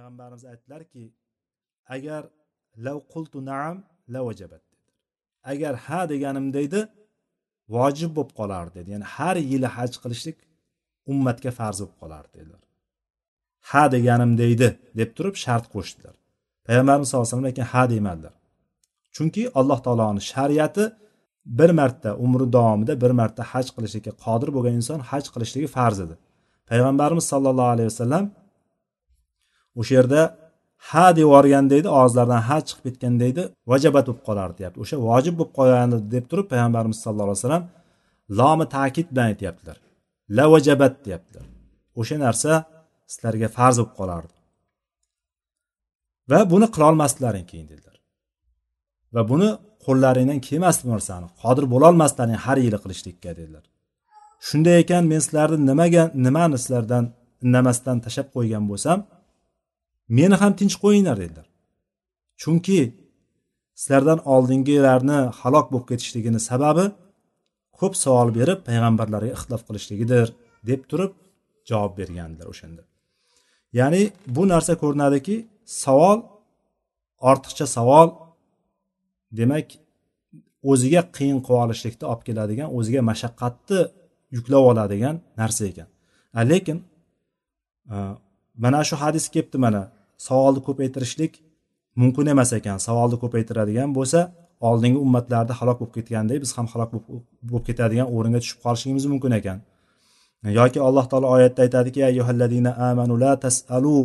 payg'ambarimiz aytdilarki agar lav qultu naam la vajabat agar ha deganimda edi vojib bo'lib qolardi dedi. Ya'ni har yili haj qilishlik ummatga farz bo'lib qolardi dedilar. Ha deganim deydi deb turib shart qo'shdilar. Payg'ambarimiz sallallohu alayhi vasallam lekin ha demadilar. Chunki alloh taoloni shariati bir marta umri davomida bir marta haj qilishlikka qodir bo'lgan inson haj qilishligi farz edi payg'ambarimiz sollallohu alayhi vasallam o'sha yerda ha deb yuborgan deydi og'izlaridan ha chiqib ketgan deydi vajabat bo'lib qolardi deyapti. O'sha vojib bo'lib qolgandi deb turib payg'ambarimiz sallallohu alayhi vasallam lomi ta'kid bilan aytyaptilar. La vajabat deyaptilar. O'sha narsa sizlarga farz bo'lib qolardi. Va buni qilolmasdilaring keyin dedilar. Va buni qo'llaringdan kelmasdi bu narsani. Qodir bo'lolmasdilaring har yili qilishlikka dedilar. Shunday ekan men sizlarni nimaga nimani sizlardan indamasdan tashlab qo'ygan bo'lsam meni ham tinch qo'yinglar dedilar. Chunki sizlardan oldingilarni halok bo'lib ketishligini sababi ko'p savol berib payg'ambarlarga ixtilof qilishligidir deb turib javob bergandilar o'shanda. Ya'ni bu narsa ko'rinadiki savol ortiqcha savol demak o'ziga qiyin qilib olishlikni olib keladigan o'ziga mashaqqatni yuklab oladigan narsa ekan. Lekin mana shu hadis kelibdi mana savolni ko'paytirishlik mumkin emas ekan. Savolni ko'paytiradigan bo'lsa oldingi ummatlarda halok bo'lib ketgandek biz ham halok bo'lib ketadigan o'ringa tushib qolishligimiz mumkin ekan. Yoki alloh taolo oyatda aytadiki ayyuhalladina amanu la tasalu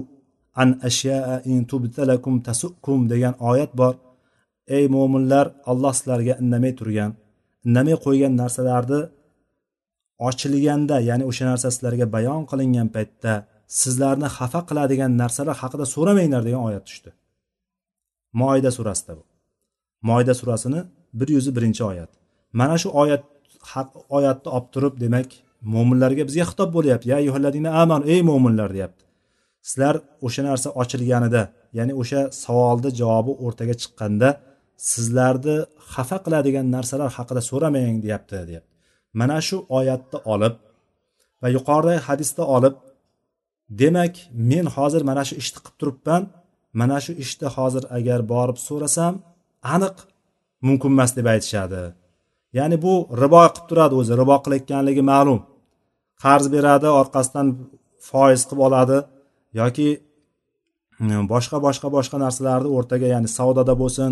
an ashyaa in tubtalakum tasukum degan oyat bor. Ey mo'minlar alloh sizlarga indamay turgan indamay qo'ygan narsalarni ochilganda ya'ni o'sha narsa sizlarga bayon qilingan paytda sizlarni xafa qiladigan narsalar haqida so'ramanglar degan oyat tushdi. Moida surasida bu. Moida surasini bir yuz birinchi oyat. Mana shu oyat oyatni olib turib demak mo'minlarga bizga xitob bo'lyapti. Ya yuhalladina aman ey mo'minlar deyapti. Sizlar o'sha narsa ochilganida ya'ni o'sha savolni javobi o'rtaga chiqqanda sizlarni xafa qiladigan narsalar haqida so'ramang deyapti deyapti. Mana shu oyatni olib va yuqoridagi hadisni olib demak men hozir mana shu ishni qilib turibman. Mana shu ishni hozir agar borib so'rasam aniq mumkin emas deb aytishadi. Ya'ni bu ribo qilib turadi o'zi ribo qilayotganligi ma'lum. Qarz beradi orqasidan foiz qilib oladi yoki e, boshqa boshqa boshqa narsalarni o'rtaga ya'ni savdoda bo'lsin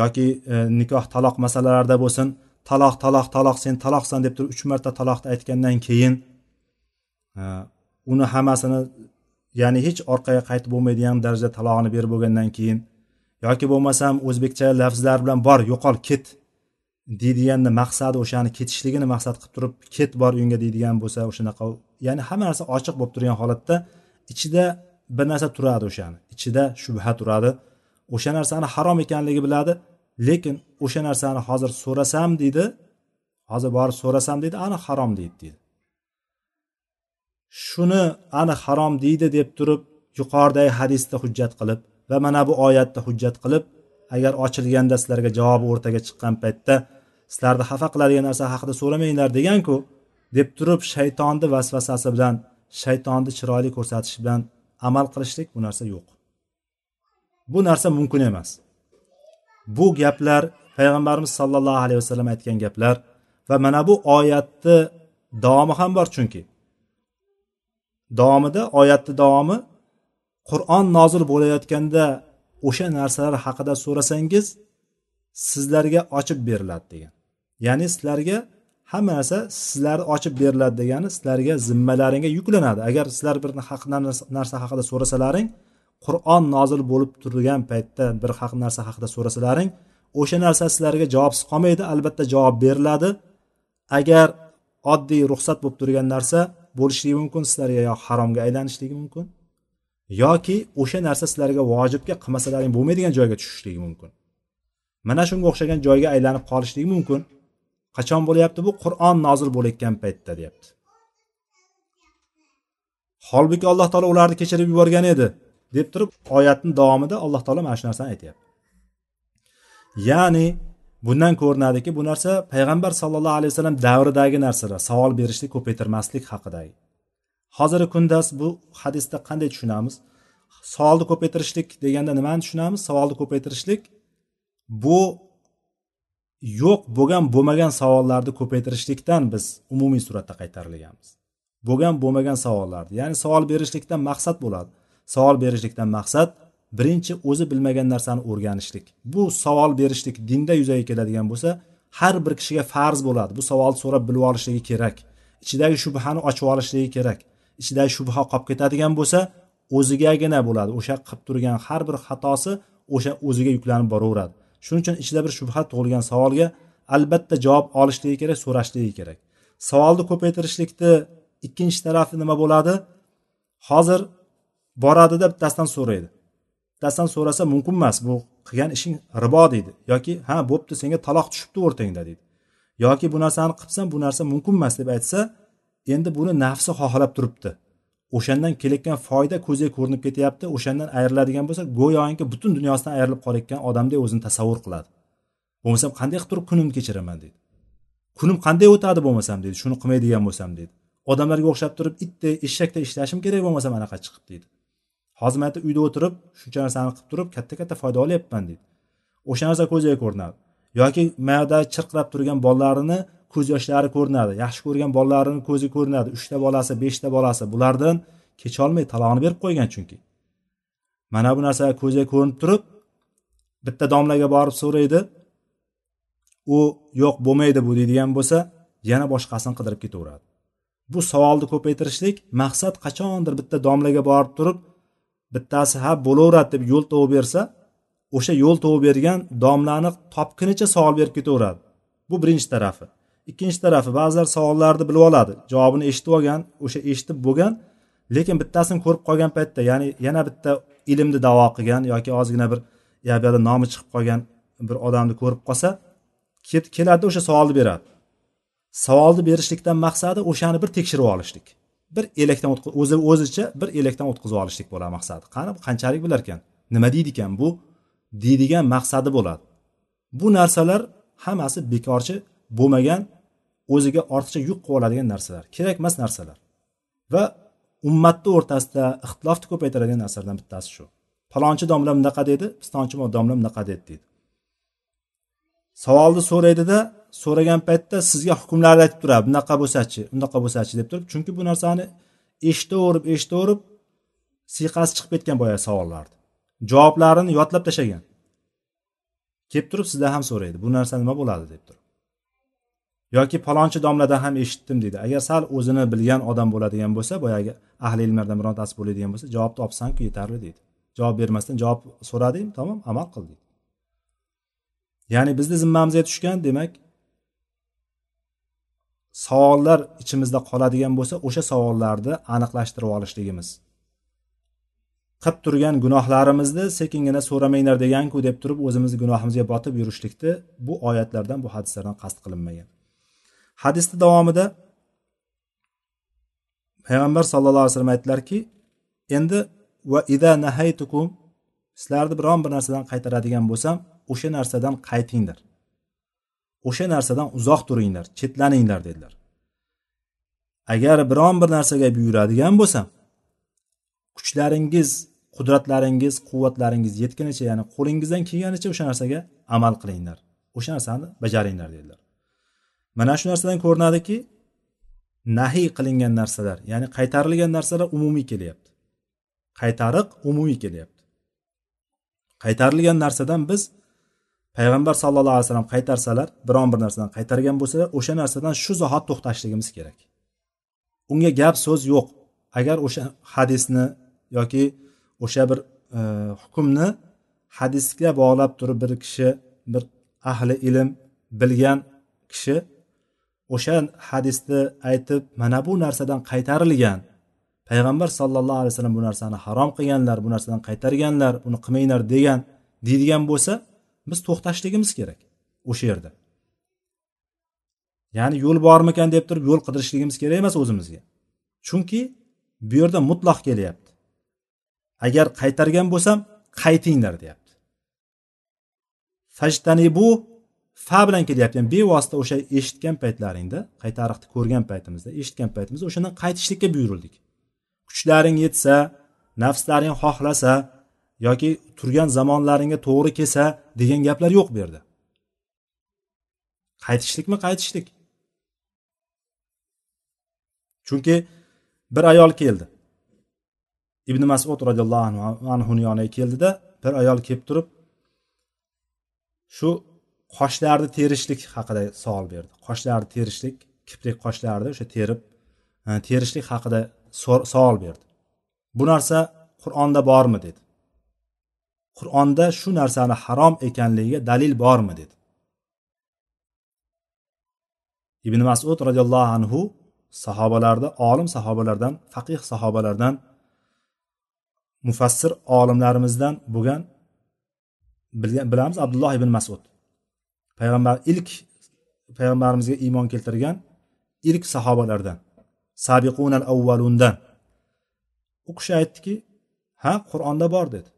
yoki e, nikoh taloq masalalarida bo'lsin. Taloq taloq taloq sen taloqsan deb turib uch marta taloqni aytgandan keyin e, uni hammasini ya'ni hech orqaga qaytib bo'lmaydigan darajada talog'ini berib bo'lgandan keyin yoki bo'lmasam o'zbekcha lafzlar bilan bor yo'qol ket deydiganni maqsadi o'shani ketishligini maqsad qilib turib ket bor uyingga deydigan bo'lsa o'shanaqa ya'ni hamma narsa ochiq bo'lib turgan holatda ichida bir narsa turadi o'shani ichida shubha turadi. O'sha narsani harom ekanligi biladi lekin o'sha narsani hozir so'rasam deydi hozir borib so'rasam deydi ana harom deydi deydi. Shuni ani harom deydi deb turib yuqoridagi hadisda hujjat qilib va mana bu oyatda hujjat qilib agar ochilganda sizlarga javobi o'rtaga chiqqan paytda sizlarni xafa qiladigan narsa haqida so'ramanglar deganku deb turib shaytonni vasvasasi bilan shaytonni chiroyli ko'rsatish bilan amal qilishlik bu narsa yo'q. Bu narsa mumkin emas. Bu gaplar payg'ambarimiz sollallohu alayhi vasallam aytgan gaplar va mana bu oyatni davomi ham bor chunki. Davomida oyatni davomi qur'on nozil bo'layotganda o'sha narsalar haqida so'rasangiz sizlarga ochib beriladi degan. Ya'ni sizlarga hamma narsa sizlarni ochib beriladi degani sizlarga zimmalaringga yuklanadi. Agar sizlar bir haq narsa haqida so'rasalaring qur'on nozil bo'lib turgan paytda bir haq narsa haqida so'rasalaring o'sha narsa sizlarga javobsiz qolmaydi albatta javob beriladi. Agar oddiy ruxsat bo'lib turgan narsa bo'lishligi mumkin sizlarga yo haromga aylanishligi mumkin yoki o'sha narsa sizlarga vojibga qilmasalaring bo'lmaydigan joyga tushishligi mumkin. Mana shunga o'xshagan joyga aylanib qolishligi mumkin. Qachon bo'lyapti bu? Qur'on nozil bo'layotgan paytda deyapti. Holbuki alloh taolo ularni kechirib yuborgan edi deb turib oyatni davomida alloh taolo mana shu narsani aytyapti. Ya'ni bundan ko'rinadiki bu narsa payg'ambar sallallohu alayhi vasallam davridagi narsalar savol berishni ko'paytirmaslik haqidagi hozirgi kunda bu hadisda qanday tushunamiz? Savolni ko'paytirishlik deganda nimani tushunamiz? Savolni ko'paytirishlik bu yo'q bo'lgan bo'lmagan savollarni ko'paytirishlikdan biz umumiy suratda qaytarilganmiz. Bo'lgan bo'lmagan savollarni ya'ni savol berishlikdan maqsad bo'ladi. Savol berishlikdan maqsad birinchi o'zi bilmagan narsani o'rganishlik. Bu savol berishlik dinda yuzaga keladigan bo'lsa har bir kishiga farz bo'ladi. Bu savolni so'rab bilib olishligi kerak. Ichidagi shubhani ochib olishligi kerak. Ichidagi shubha qolib ketadigan bo'lsa o'zigagina bo'ladi. O'sha qilib turgan har bir xatosi o'sha o'ziga yuklanib boraveradi. Shuning uchun ichida bir shubha tug'ilgan savolga albatta javob olishligi kerak so'rashligi kerak. Savolni ko'paytirishlikni ikkinchi tarafi nima bo'ladi? Hozir boradida bittasidan so'raydi. Bittasidan so'rasa mumkin emas bu qilgan ishing ribo deydi. Yoki ha bo'pti senga taloq tushibdi o'rtangda deydi. Yoki bu narsani qilibsan bu narsa mumkin emas deb aytsa endi buni nafsi xohlab turibdi. O'shandan kelayotgan foyda ko'ziga ko'rinib ketyapti o'shandan ayriladigan bo'lsa go'yoki butun dunyosidan ayrilib qolayotgan odamdek o'zini tasavvur qiladi. Bo'lmasam qanday qilib turib kunimni kechiraman deydi. Kunim qanday o'tadi bo'lmasam deydi shuni qilmaydigan bo'lsam deydi. Odamlarga o'xshab turib itday eshakday ishlashim kerak bo'lmasam anaqa chiqib deydi. Hozir mana uyda o'tirib shuncha narsani qilib turib katta katta foyda olyapman deydi. O'sha narsa ko'ziga ko'rinadi. Yoki mayada chirqirab turgan bolalarini ko'z yoshlari ko'rinadi yaxshi ko'rgan bolalarini ko'zi ko'rinadi uchta bolasi beshta bolasi bulardan kecholmay talog'ini berib qo'ygan chunki. Mana bu narsa ko'ziga ko'rinib turib bitta domlaga borib so'raydi. U yo'q bo'lmaydi bu deydigan bo'lsa yana boshqasini qidirib ketaveradi. Bu savolni ko'paytirishlik maqsad qachondir bitta domlaga borib turib bittasi ha bo'laveradi deb yo'l topib bersa o'sha yo'l topib bergan domlani topgunicha savol berib ketaveradi. Bu birinchi tarafi. Ikkinchi tarafi ba'zilar savollarni bilib oladi javobini eshitib olgan o'sha eshitib bo'lgan lekin bittasini ko'rib qolgan paytda ya'ni yana bitta ilmni davo qilgan yoki ozgina bir ya bu nomi chiqib qolgan bir odamni ko'rib qolsa keladi o'sha savolni beradi. Savolni berishlikdan maqsadi o'shani bir tekshirib olishlik. Bir elakdan o'zi o'zicha bir elakdan o'tkazib olishlik bo'ladi maqsadi. Qani qanchalik bilar ekan? Nima deydi ekan bu? Deydigan maqsadi bo'ladi. Bu narsalar hammasi bekorchi bo'lmagan o'ziga ortiqcha yuk qilib oladigan narsalar kerak emas narsalar. Va ummatni o'rtasida ixtilofni ko'paytiradigan narsalardan bittasi shu. Falonchi domla bunaqa dedi pistonchi domla bunaqa dedi deydi. Savolni so'raydida so'ragan paytda sizga hukmlarni aytib turadi. Bunaqa bo'lsachi bunaqa bo'lsachi deb turib chunki bu narsani eshitaverib eshitaverib siyqasi chiqib ketgan boyagi savollarni javoblarini yodlab tashlagan. Kelib turib sizdan ham so'raydi bu narsa nima bo'ladi deb turib. Yoki palonchi domladan ham eshitdim deydi. Agar sal o'zini bilgan odam bo'ladigan bo'lsa boyagi ahli ilmlardan birontasi bo'ladigan bo'lsa javobni olibsanku yetarli deydi. Javob bermasdan javob so'rading tamom amal qil deydi. Ya'ni bizni zimmamizga tushgan demak savollar ichimizda qoladigan bo'lsa o'sha savollarni aniqlashtirib olishligimiz. Qilib turgan gunohlarimizni sekingina so'ramanglar deganku deb turib o'zimizni gunohimizga botib yurishlikni bu oyatlardan bu hadislardan qasd qilinmagan. Hadisni davomida payg'ambar sallallohu alayhi vasallam aytdilarki endi va ida nahaytukum sizlarni biron bir narsadan qaytaradigan bo'lsam o'sha narsadan qaytinglar. O'sha narsadan uzoq turinglar chetlaninglar dedilar. Agar biron bir narsaga buyuradigan bo'lsam kuchlaringiz qudratlaringiz quvvatlaringiz yetgunicha ya'ni qo'lingizdan kelganicha o'sha narsaga amal qilinglar. O'sha narsani bajaringlar dedilar. Mana shu narsadan ko'rinadiki nahiy qilingan narsalar ya'ni qaytarilgan narsalar umumiy kelyapti. Qaytariq umumiy kelyapti. Qaytarilgan narsadan biz payg'ambar sallallohu alayhi vasallam qaytarsalar biron bir narsadan qaytargan bo'lsalar o'sha narsadan shu zahot to'xtashligimiz kerak. Unga gap so'z yo'q. Agar o'sha hadisni yoki o'sha bir e, hukmni hadisga bog'lab turib bir kishi bir ahli ilm bilgan kishi o'sha hadisni aytib mana bu narsadan qaytarilgan payg'ambar sallallohu alayhi vasallam bu narsani harom qilganlar bu narsadan qaytarganlar buni qilmanglar degan deydigan bo'lsa biz to'xtashligimiz kerak o'sha yerda. Ya'ni yo'l bormikan deb turib yo'l qidirishligimiz kerak emas o'zimizga. Chunki bu yerda mutloq kelyapti. Agar qaytargan bo'lsam qaytinglar deyapti. Fajtani bu fa bilan kelyapti. Ya'ni bevosita o'sha eshitgan paytlaringda qaytariqni ko'rgan paytimizda eshitgan paytimizda o'shandan qaytishlikka buyurildik. Kuchlaring yetsa nafslaring xohlasa yoki turgan zamonlaringga to'g'ri kelsa degan gaplar yo'q bu yerda. Qaytishlikmi qaytishlik. Chunki bir ayol keldi. Ibn masud roziyallohu anhuni yoniga keldida bir ayol kelib turib shu qoshlarni terishlik haqida savol berdi. Qoshlarni terishlik kiprik qoshlarni o'sha terib e, terishlik haqida savol berdi. Bu narsa qur'onda bormi dedi. Qur'onda shu narsani harom ekanligiga dalil bormi dedi. Ibn masud roziyallohu anhu sahobalarda olim sahobalardan faqih sahobalardan mufassir olimlarimizdan bo'lgan bilamiz abdulloh ibn masud. Payg'ambar ilk payg'ambarimizga iymon keltirgan ilk sahobalardan sabiqunal avvalundan u kishi aytdiki ha qur'onda bor dedi.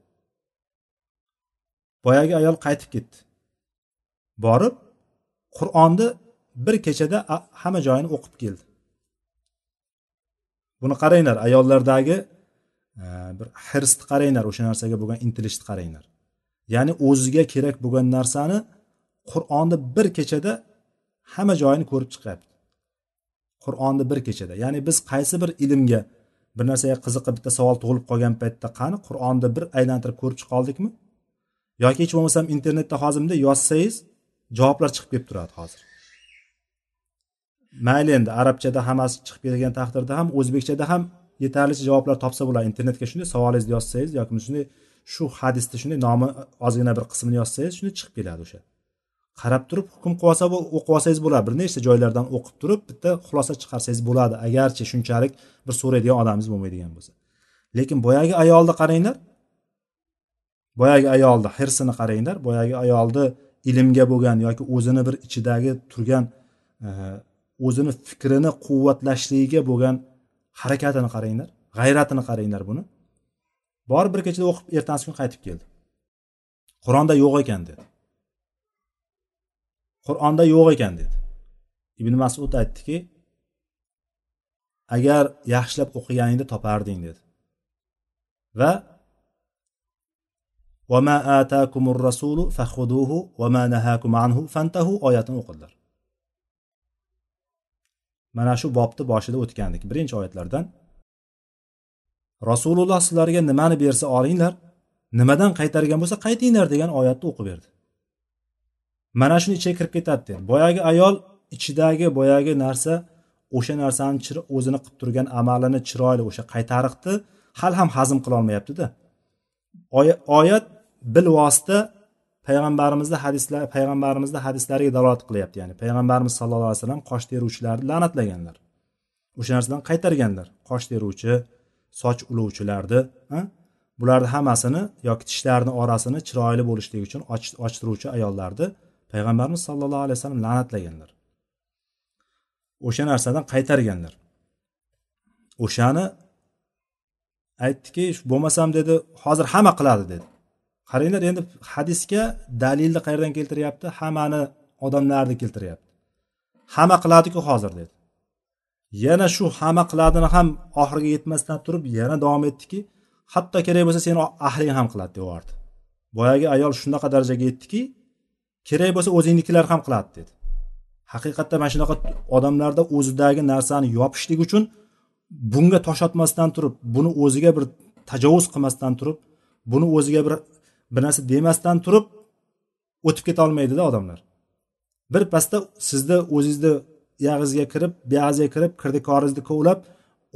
Boyagi ayol qaytib ketdi. Borib qur'onni bir kechada hamma joyini o'qib keldi. Buni qaranglar ayollardagi e, bir hirsni qaranglar o'sha narsaga bo'lgan intilishni qaranglar. Ya'ni o'ziga kerak bo'lgan narsani qur'onni bir kechada hamma joyini ko'rib chiqyapti. Qur'onni bir kechada. Ya'ni biz qaysi bir ilmga bir narsaga qiziqib bitta savol tug'ilib qolgan paytda qani qur'onni bir aylantirib ko'rib chiqa oldikmi yoki hech bo'lmasam internetda hozir bunday yozsangiz javoblar chiqib kelib turadi hozir. Mayli endi arabchada hammasi chiqib kelgan taqdirda ham o'zbekchada ham yetarlicha javoblar topsa bo'ladi. Internetga shunday savolingizni yozsangiz yoki shunday shu hadisni shunday nomi ozgina bir qismini yozsangiz shunday chiqib keladi o'sha. Qarab turib hukm qilib olsa o'qib olsangiz bo'ladi. Bir nechta joylardan o'qib turib bitta xulosa chiqarsangiz bo'ladi. Agarchi shunchalik bir so'raydigan odamingiz bo'lmaydigan bo'lsa. Lekin boyagi ayolni qaranglar boyagi ayolni hirsini qaranglar. Boyagi ayolni ilmga bo'lgan yoki o'zini bir ichidagi turgan e, o'zini fikrini quvvatlashligiga bo'lgan harakatini qaranglar g'ayratini qaranglar buni. Borib bir kechada o'qib ertasi kuni qaytib keldi. Qur'onda yo'q ekan dedi. Qur'onda yo'q ekan dedi. Ibn masud aytdiki agar yaxshilab o'qiganingda toparding dedi. Va وما آتاكم الرسول فخذوه وما نهاكم عنه فانتهوا oyatini o'qidilar mana shu bobni boshida o'tgandik birinchi oyatlardan rasululloh sizlarga nimani bersa olinglar nimadan qaytargan bo'lsa qaytinglar degan oyatni o'qib berdi mana shuni ichiga kirib ketadi dedi boyagi ayol ichidagi boyagi narsa o'sha narsani o'zini qilib turgan amalini chiroyli o'sha qaytariqni hali ham hazm qilolmayaptida oyat bilvosita payg'ambarimizni hadislar payg'ambarimizni hadislariga dalolat qilyapti. Ya'ni payg'ambarimiz sallallohu alayhi vasallam qosh teruvchilarni la'natlaganlar. O'sha narsadan qaytarganlar. Qosh teruvchi soch uluvchilarni bularni hammasini yoki tishlarni orasini chiroyli bo'lishligi uchun ochtiruvchi ayollarni payg'ambarimiz sollallohu alayhi vasallam la'natlaganlar. O'sha narsadan qaytarganlar. O'shani aytdiki bo'lmasam dedi hozir hamma qiladi dedi. Qaranglar endi hadisga dalilni qayerdan keltiryapti? Hammani odamlarni keltiryapti. Hamma qiladiku hozir dedi. Yana shu hamma qiladini ham oxiriga yetmasdan turib yana davom etdiki hatto kerak bo'lsa seni ahling ham qiladi deyubordi boyagi ayol shunaqa darajaga yetdiki kerak bo'lsa o'zingnikilar ham qiladi dedi. Haqiqatda mana shunaqa odamlarda o'zidagi narsani yopishlik uchun bunga tosh otmasdan turib buni o'ziga bir tajovuz qilmasdan turib buni o'ziga bir bir narsa demasdan turib o'tib keta olmaydida odamlar. Bir pasda sizni o'zingizni uyog'ingizga kirib buyog'izga kirib kirdikoringizni kovlab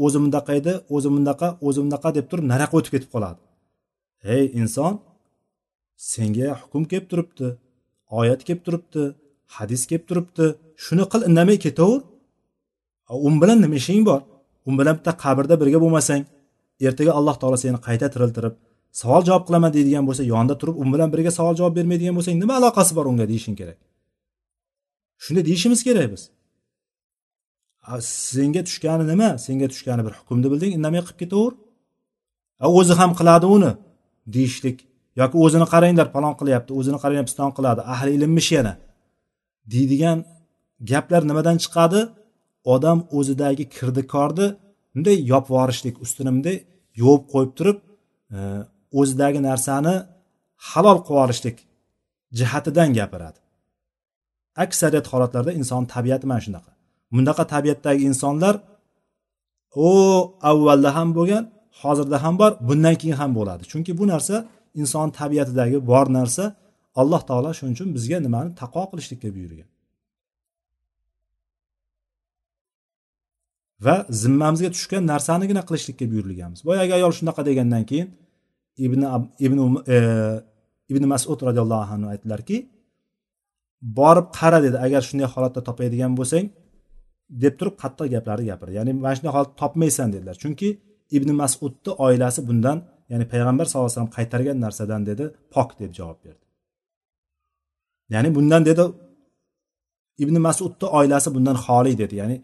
o'zi bundaqa edi o'zi bundaqa o'zi bundaqa deb turib naraqa o'tib ketib qoladi. Ey inson senga hukm kelib turibdi oyat kelib turibdi hadis kelib turibdi shuni qil indamay ketaver. Un um bilan nima ishing bor? U bilan bitta qabrda birga bo'lmasang ertaga alloh taolo seni qayta tiriltirib savol javob qilaman deydigan bo'lsa yonida turib u bilan birga savol javob bermaydigan bo'lsang nima aloqasi bor unga deyishing kerak? Shunday deyishimiz kerak biz. Senga tushgani nima? Senga tushgani bir hukmni bilding indamay qilib ketaver. O'zi ham qiladi uni deyishlik. Yoki o'zini qaranglar palon qilyapti o'zini qaranglar piston qiladi ahli ilmmish yana. Deydigan gaplar nimadan chiqadi? Odam o'zidagi kirdikorni bunday yopib yuborishlik ustini bunday yuvib qo'yib turib e, o'zidagi narsani halol qilib olishlik jihatidan gapiradi. Aksariyat holatlarda inson tabiati mana shunaqa. Bunaqa tabiatdagi insonlar u avvalda ham bo'lgan hozirda ham bor bundan keyin ham bo'ladi. Chunki bu narsa inson tabiatidagi bor narsa. Alloh taolo shuning uchun bizga nimani taqvo qilishlikka buyurgan. Va zimmamizga tushgan narsanigina qilishlikka buyurilganmiz. Boyagi ayol shunaqa degandan keyin ibn ibn e, ibn masud roziyallohu anhu aytdilarki borib qara dedi agar shunday holatda topadigan bo'lsang deb turib qattiq gaplarni gapirdi. Ya'ni mana shunday holat topmaysan dedilar. Chunki ibn masudni oilasi bundan ya'ni payg'ambar sallallohu alayhi vasallam qaytargan narsadan dedi pok deb javob berdi. Ya'ni bundan dedi ibn masudni oilasi bundan xoli dedi. Ya'ni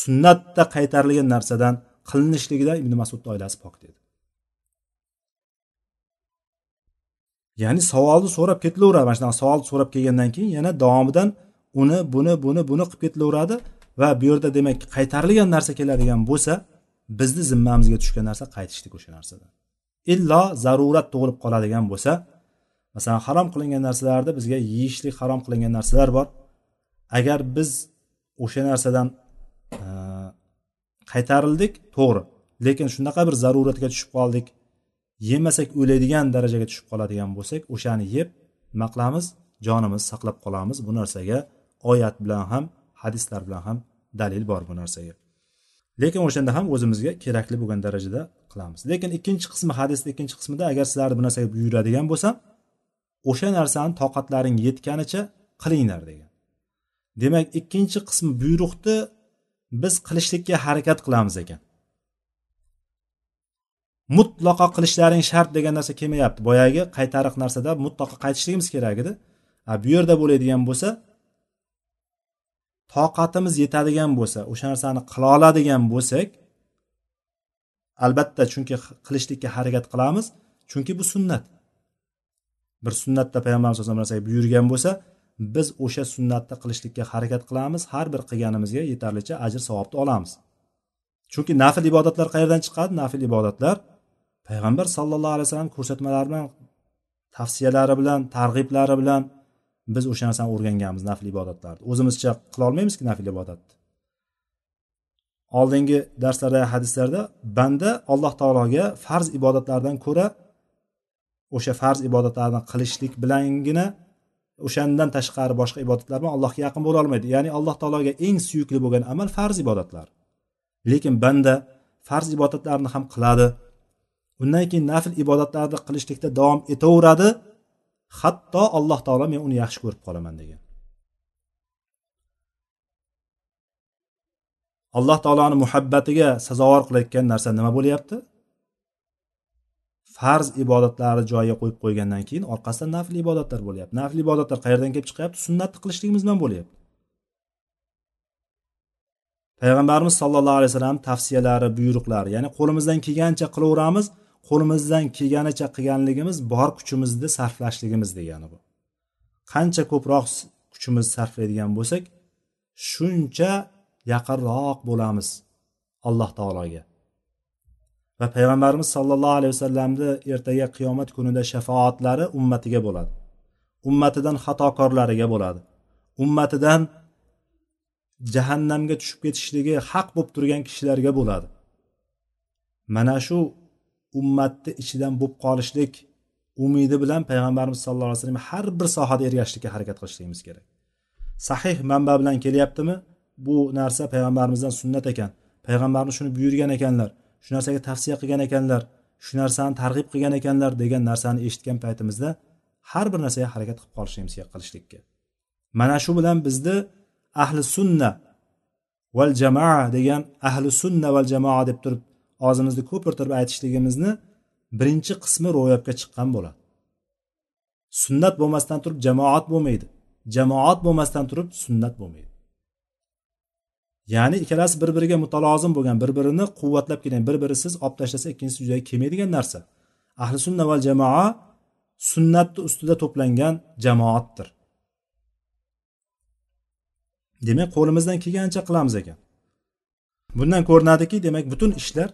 sunnatda qaytarilgan narsadan qilinishligidan ibn masudni oilasi pok dedi. Ya'ni savolni so'rab ketilaveradi. Mana shunaqa savol so'rab kelgandan keyin yana davomidan uni buni buni buni qilib ketilaveradi va bu yerda demak qaytarilgan narsa keladigan bo'lsa bizni zimmamizga tushgan narsa qaytishlik o'sha narsadan. Illo zarurat tug'ilib qoladigan bo'lsa masalan harom qilingan narsalarda bizga yeyishlik harom qilingan narsalar bor. Agar biz o'sha narsadan qaytarildik to'g'ri. Lekin shunaqa bir zaruratga tushib qoldik yemasak o'laydigan darajaga tushib qoladigan bo'lsak o'shani yeb nima qilamiz jonimiz saqlab qolamiz. Bu narsaga oyat bilan ham hadislar bilan ham dalil bor bu narsaga. Lekin o'shanda ham o'zimizga kerakli bo'lgan darajada qilamiz. Lekin ikkinchi qismi hadisni ikkinchi qismida agar sizlarni bu narsaga buyuradigan bo'lsam o'sha narsani toqatlaring yetganicha qilinglar degan. Demak ikkinchi qismi buyruqni biz qilishlikka harakat qilamiz ekan. Mutlaqo qilishlaring shart degan narsa kelmayapti. Boyagi qaytariq narsada mutlaqo qaytishligimiz kerak edi. Bu yerda bo'ladigan bo'lsa toqatimiz yetadigan bo'lsa o'sha narsani qila oladigan bo'lsak albatta chunki qilishlikka harakat qilamiz. Chunki bu sunnat. Bir sunnatda payg'ambarimiz sallallohu alayhi vasallam buyurgan bo'lsa biz o'sha sunnatni qilishlikka harakat qilamiz. Har bir qilganimizga yetarlicha ajr savobni olamiz. Chunki nafl ibodatlar qayerdan chiqadi? Nafl ibodatlar payg'ambar sallallohu alayhi vasallam ko'rsatmalari bilan tavsiyalari bilan targ'iblari bilan biz o'sha narsani o'rganganmiz nafl ibodatlarni. O'zimizcha qilolmaymizki nafl ibodatni? Oldingi darslarda hadislarda banda alloh taologa farz ibodatlardan ko'ra o'sha farz ibodatlarni qilishlik bilangina o'shandan tashqari boshqa ibodatlar bilan allohga yaqin bo'la olmaydi. Ya'ni alloh taologa eng suyukli bo'lgan amal farz ibodatlar. Lekin banda farz ibodatlarni ham qiladi. Undan keyin nafl ibodatlarni qilishlikda davom etaveradi. Hatto alloh taolo men uni yaxshi ko'rib qolaman degan. Alloh taoloni muhabbatiga sazovor qilayotgan narsa nima bo'lyapti? Farz ibodatlarni joyiga qo'yib qo'ygandan keyin orqasidan nafl ibodatlar bo'lyapti. Nafl ibodatlar qayerdan kelib chiqyapti? Sunnatni qilishligimiz bilan bo'lyapti. Payg'ambarimiz sollallohu alayhi vasallam tavsiyalari buyruqlari ya'ni qo'limizdan kelgancha qilaveramiz qo'limizdan kelganicha qilganligimiz bor kuchimizni sarflashligimiz degani bu. Qancha ko'proq kuchimiz sarflaydigan bo'lsak shuncha yaqinroq bo'lamiz alloh taologa. Va payg'ambarimiz sollallohu alayhi vasallamni ertaga qiyomat kunida shafoatlari ummatiga bo'ladi. Ummatidan xatokorlariga bo'ladi. Ummatidan jahannamga tushib ketishligi haq bo'lib turgan kishilarga bo'ladi. Mana shu ummatni ichidan bo'lib qolishlik umidi bilan payg'ambarimiz sallallohu alayhi vasallam har bir sohada ergashishlikka harakat qilishligimiz kerak. Sahih manba bilan kelyaptimi? Bu narsa payg'ambarimizdan sunnat ekan. Payg'ambarimiz shuni buyurgan ekanlar shu narsaga tavsiya qilgan ekanlar shu narsani targ'ib qilgan ekanlar degan narsani eshitgan paytimizda har bir narsaga harakat qilib qolishligimiz kerak qilishlikka. Mana shu bilan bizni ahli sunna val jamoa degan ahli sunna val jamoa deb turib og'zimizni ko'pirtirib aytishligimizni birinchi qismi ro'yobga chiqqan bo'ladi. Sunnat bo'lmasdan turib jamoat bo'lmaydi. Jamoat bo'lmasdan turib sunnat bo'lmaydi. Ya'ni ikkalasi bir biriga mutalozim bo'lgan bir birini quvvatlab kelgan bir birisiz olib tashlasa ikkinchisi juda kelmaydigan narsa. Ahli sunna val jamoa sunnatni ustida to'plangan jamoatdir. Demak qo'limizdan kelgancha qilamiz ekan. Bundan ko'rinadiki demak butun ishlar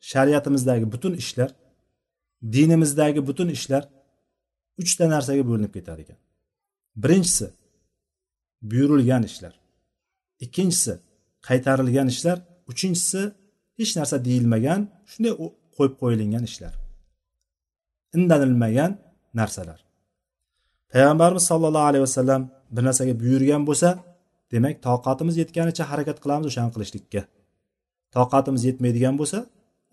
shariatimizdagi butun ishlar dinimizdagi butun ishlar uchta narsaga bo'linib ketar ekan. Birinchisi buyurilgan ishlar. Ikkinchisi qaytarilgan ishlar. Uchinchisi hech narsa deyilmagan shunday qo'yib qo'yilgan ishlar. Indanilmagan narsalar. Payg'ambarimiz sollallohu alayhi vasallam bir narsaga buyurgan bo'lsa demak toqatimiz yetganicha harakat qilamiz o'shani qilishlikka. Toqatimiz yetmaydigan bo'lsa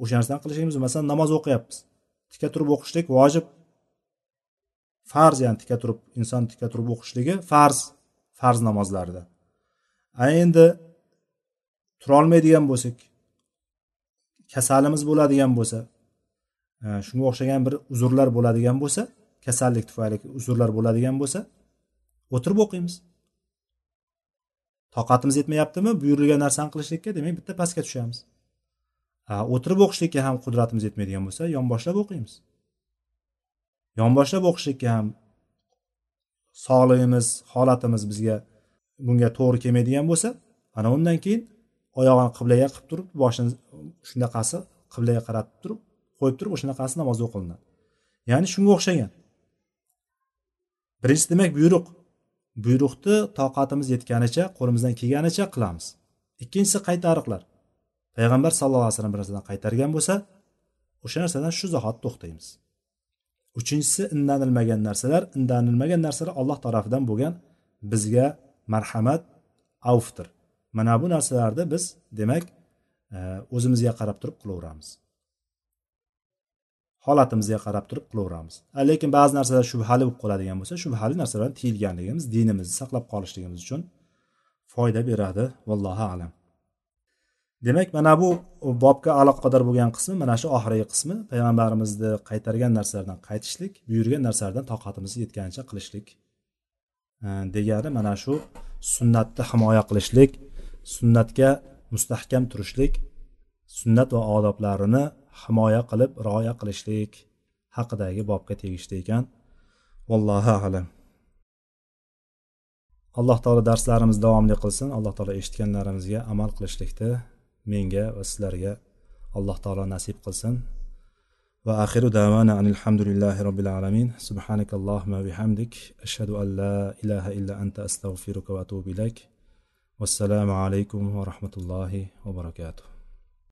o'sha narsani qilishimiz masalan namoz o'qiyapmiz. Tika turib o'qishlik vojib. Farz ya'ni tika turib inson tika turib o'qishligi farz farz namozlarida a endi turolmaydigan bo'lsak kasalimiz bo'ladigan bo'lsa e, shunga o'xshagan bir uzrlar bo'ladigan bo'lsa kasallik tufayli uzrlar bo'ladigan bo'lsa o'tirib o'qiymiz. Toqatimiz yetmayaptimi? Buyurilgan narsani qilishlikka demak bitta pastga tushamiz. O'tirib o'qishlikka ham qudratimiz yetmaydigan bo'lsa yonboshlab o'qiymiz. Yonboshlab o'qishlikka ham sog'lig'imiz holatimiz bizga bunga to'g'ri kelmaydigan bo'lsa ana undan keyin oyog'ini qiblaga qilib turib boshini shunaqasi qiblaga qaratib turib qo'yib turib o'shanaqasi namoz o'qilinadi. Ya'ni shunga o'xshagan. Birinchisi demak buyruq. Buyruqni toqatimiz yetganicha qo'limizdan kelganicha qilamiz. Ikkinchisi qaytariqlar. Payg'ambar sallallohu alayhi vasallam bir narsadan qaytargan bo'lsa o'sha narsadan shu zahot to'xtaymiz. Uchinchisi indanilmagan narsalar. Indanilmagan narsalar alloh tarafidan bo'lgan bizga marhamat avfdir. Mana bu narsalarni biz demak e, o'zimizga qarab turib qilaveramiz. Holatimizga qarab turib qilaveramiz. Lekin ba'zi narsalar shubhali bo'lib qoladigan bo'lsa shubhali narsalardan tiyilganligimiz dinimizni saqlab qolishligimiz uchun foyda beradi. Vallohu alam. Demak mana bu bobga aloqador bo'lgan qismi mana shu oxirgi qismi. Payg'ambarimizni qaytargan narsalardan qaytishlik buyurgan narsalardan toqatimiz yetganicha qilishlik e, degani mana shu sunnatni himoya qilishlik sunnatga mustahkam turishlik sunnat va odoblarini himoya qilib rioya qilishlik haqidagi bobga tegishli ekan. Vallohu alam. Alloh taolo darslarimiz davomli qilsin. Alloh taolo eshitganlarimizga amal qilishlikda menga va sizlarga alloh taolo nasib qilsin va axiru davana alhamdulillahi robbil alamin subhanak allohumma bihamdik ashhadu an la ilaha illa anta astag'firuka va atubu ilayk vassalomu alaykum va rahmatullohi va barakatuh